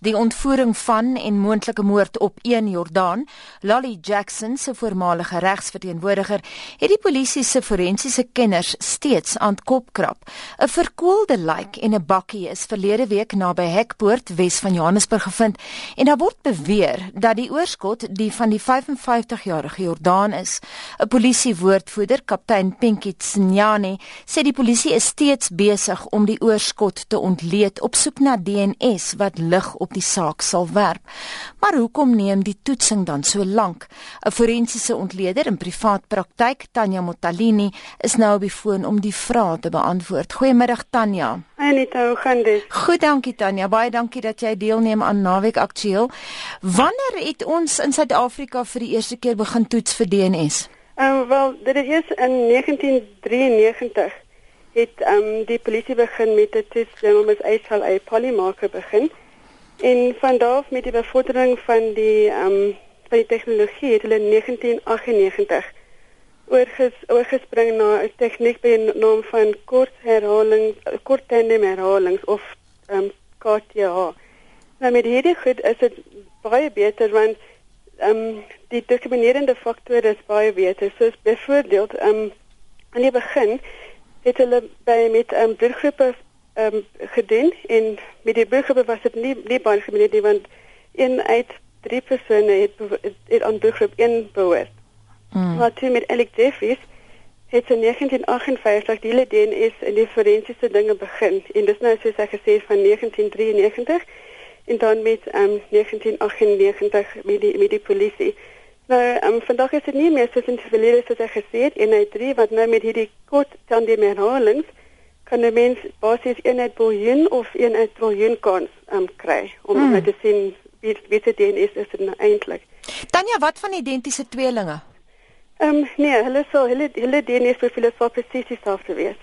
Die ontvoering van en moontlike moord op een Jordaan, Lolly Jackson se voormalige regsverteenwoordiger, het die polisie se forensiese kenners steeds aan kop krap. 'n Verkoelde lijk en 'n bakkie is verlede week naby Hekpoort, Wes van Johannesburg gevind en daar word beweer dat die oorskot die van die 55-jarige Jordaan is. 'n Polisiewoordvoerder, kaptein Pinky Tsinyane, sê die polisie is steeds besig om die oorskot te ontleed op soek na DNS wat lig op op die saak sal werp. Maar hoekom neem die toetsing dan so lank? 'n Forensiese ontleder in privaat praktyk, Tanya Motalini, is nou op die foon om die vrae te beantwoord. Goeiemiddag Tanya. Anita, hoe gaan dit? Goed, dankie Tanya. Baie dankie dat jy deelneem aan Naweek Aktueel. Wanneer het ons in Suid-Afrika vir die eerste keer begin toets vir DNS? Ehm um, wel, dit is in 1993 het ehm um, die polisie begin met 'n toets om as uitstel uit polymarker begin. En van daar af met die bevordering van die ehm um, van die tegnologie het hulle in 1998 oorges, oorgespring na 'n tegniek by die naam van kort herhaling kort tandem herhalings of ehm um, KTH. Nou met hierdie goed is dit baie beter want ehm um, die diskriminerende faktore is baie beter. Soos byvoorbeeld ehm um, aan die begin het hulle by met ehm um, bloedgroepe um, gedoen en met die burger was dit nie nie baie gemeen nie want een uit drie persone het het, het aan burgergroep 1 behoort. Mm. Maar toe met Alec Jeffries het in 1958 die hele DNS in die forensiese dinge begin en dis nou soos hy gesê van 1993 en dan met ehm um, 1998 met die met die polisie. Nou, ehm um, vandag is dit nie meer soos in die verlede soos hy gesê het en hy drie wat nou met hierdie kort tandem herhalings kan 'n mens basies 1 uit biljoen of 1 uit triljoen kans um, kry om mm. te sien wie wie dit is is dit nou eintlik. Tanya, wat van identiese tweelinge? Ehm um, nee, hulle sou hulle hulle DNA profiele sou presies dieselfde wees.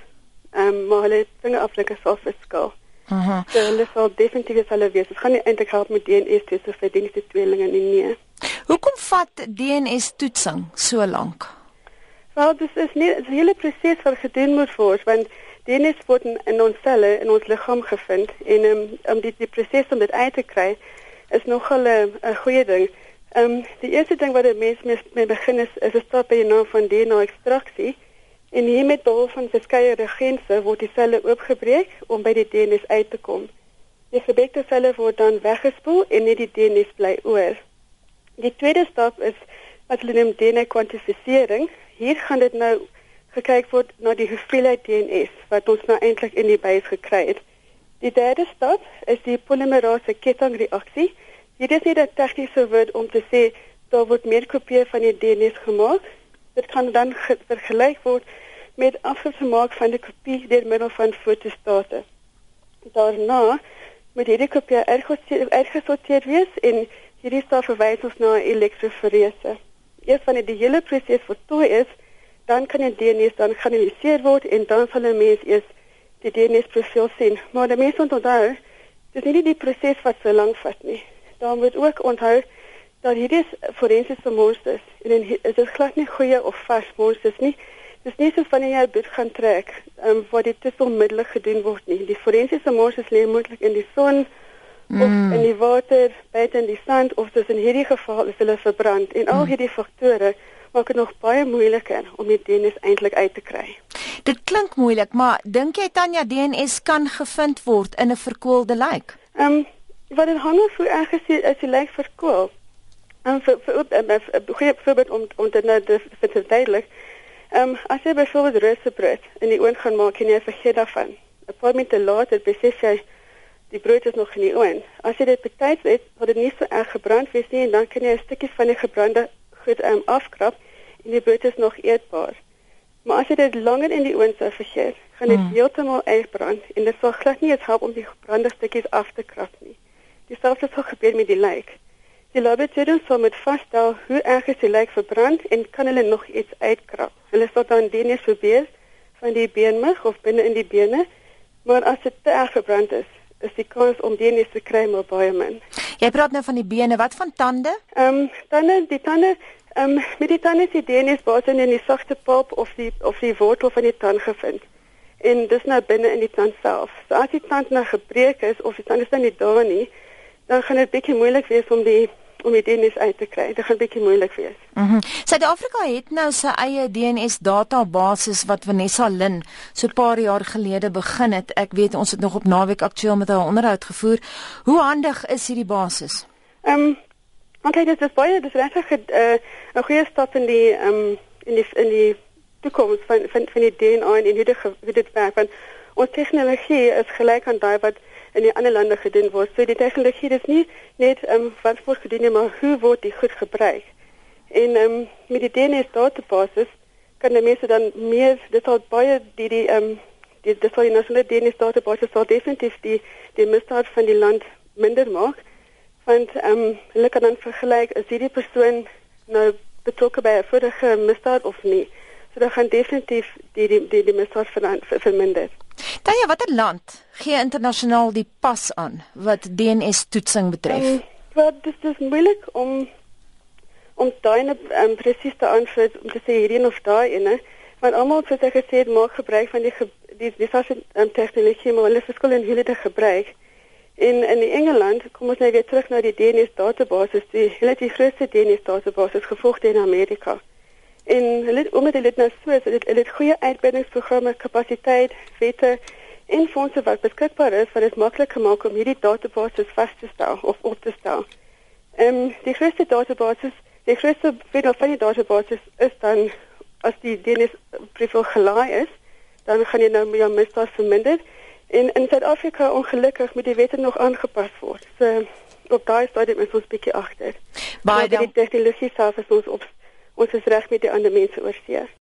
Ehm um, maar hulle dinge aflike sou verskil. Aha. So hulle sou definitief dieselfde wees. Dit gaan nie eintlik help met DNA tussen vir identiese tweelinge nie. nie. Hoekom vat DNA toetsing so lank? Wel, dis is nie 'n hele proses wat gedoen moet word want DNA word in, ons selle in ons liggaam gevind en um, om die, die proses om dit uit te kry is nogal 'n goeie ding. Ehm um, die eerste ding wat 'n mens mee, mee begin is is 'n stap by naam van DNA ekstraksie en hier met behulp van verskeie reagense word die selle oopgebreek om by die DNA uit te kom. Die gebekte selle word dan weggespoel en net die DNA bly oor. Die tweede stap is wat hulle noem DNA kwantifisering. Hier gaan dit nou gekyk word na die hoeveelheid DNS wat ons nou eintlik in die buis gekry het. Die derde stap is die polimerase kettingreaksie. Dit is nie 'n tegniese woord om te sê daar word meer kopieë van die DNS gemaak. Dit kan dan vergelyk word met afgemaak van die kopie deur middel van fotostate. Daarna moet hierdie kopie uitgesorteer wees en hierdie stap verwys ons na elektroforese. Eers wanneer die hele proses voltooi is, dan kan die DNA dan geanaliseer word en dan sal 'n mens eers die DNA profiel sien. Maar die mens moet onthou, dis nie die proses wat so lank vat nie. Dan moet ook onthou dat hierdie forensiese monsters en dit is glad nie goeie of vars monsters nie. Dis nie so van jy bloed gaan trek, ehm um, waar dit te onmiddellik gedoen word nie. Die forensiese monsters lê moontlik in die son mm. of in die water, buite in die sand of soos in hierdie geval is hulle verbrand en al mm. hierdie faktore maak dit nog baie moeiliker om die DNS eintlik uit te kry. Dit klink moeilik, maar dink jy Tanya DNS kan gevind word in 'n verkoelde lijk? Ehm um, wat dit hang af hoe erg is die, die lijk verkoel. Ehm um, vir vir 'n goeie voorbeeld om om dit nou te verduidelik. Ehm um, as jy byvoorbeeld roosteribrood in die oond gaan maak en jy vergeet daarvan. 'n Paar minute later besef jy die brood is nog in die oond. As jy dit betyds het, word dit nie so erg gebrand wees nie en dan kan jy 'n stukkie van die gebrande goed um, afkrap en die brood is nog eetbaar. Maar as jy dit langer in die oond sou vergeet, gaan dit hmm. heeltemal uitbrand en dit sal glad nie help om die gebrande stukkies af te krap nie. Dieselfde sal gebeur met die lijk. Die laboratorium sal moet vasstel hoe erg is die lijk verbrand en kan hulle nog iets uitkrap. Hulle sal dan DNA probeer van die beenmig of binne in die bene, maar as dit te erg verbrand is, is die kans om DNA te kry maar baie min. Jy praat nou van die bene, wat van tande? Ehm um, tande, die tande Ehm um, met die tande se DNA basies in die sagte pulp of die of die wortel van die tand gevind. En dis nou binne in die tand self. So as die tand nou gebreek is of die tand is nou nie daar nie, dan gaan dit bietjie moeilik wees om die om die DNS uit te kry. Dit gaan bietjie moeilik wees. Mhm. Mm Suid-Afrika het nou sy eie DNS database wat Vanessa Lin so 'n paar jaar gelede begin het. Ek weet ons het nog op naweek aktueel met haar onderhoud gevoer. Hoe handig is hierdie basis? Ehm um, Want dit is baie dis regtig 'n uh, 'n goeie stap in die ehm um, in die in die toekoms van van van die DNA en hoe dit hoe dit werk want ons tegnologie is gelyk aan daai wat in die ander lande gedoen word. So die tegnologie is nie net ehm um, wat word gedoen maar hoe word dit goed gebruik? En ehm um, met die DNA databasis kan die mense dan meer dit sal baie die die ehm um, die die sal die nasionale DNA databasis sal definitief die die misdaad van die land minder maak want ehm um, hulle kan dan vergelyk is hierdie persoon nou betrokke by 'n vorige misdaad of nie. So dan gaan definitief die die die, die misdaad ver, ver, verminder. Tanya, watter land gee internasionaal die pas aan wat DNS toetsing betref? Um, wat dis dis moeilik om om daai um, presies te antwoord om te sê hierdie of daai ene, want almal het gesê maak gebruik van die die die sosiale um, tegnologie maar hulle verskil in hoe hulle dit gebruik. In in Engeland kom ons nou weer terug na die DNS database, die hulle die grootste DNS database gevolg in Amerika. En hulle omdat hulle dit nou so is, hulle hulle het goeie uitbreidingsprogramme, kapasiteit, wette en fondse wat beskikbaar is wat dit maklik gemaak om hierdie database vas te stel of op te stel. Ehm um, die grootste database, die grootste veel van die database is dan as die DNS profiel gelaai is, dan gaan jy nou jou misdaad verminder. En in Suid-Afrika ongelukkig moet die wette nog aangepas word. So op daai stadium is ons bietjie agter. Baie dankie. Die tegnologie self is ons op ons is reg met die ander mense oorsee.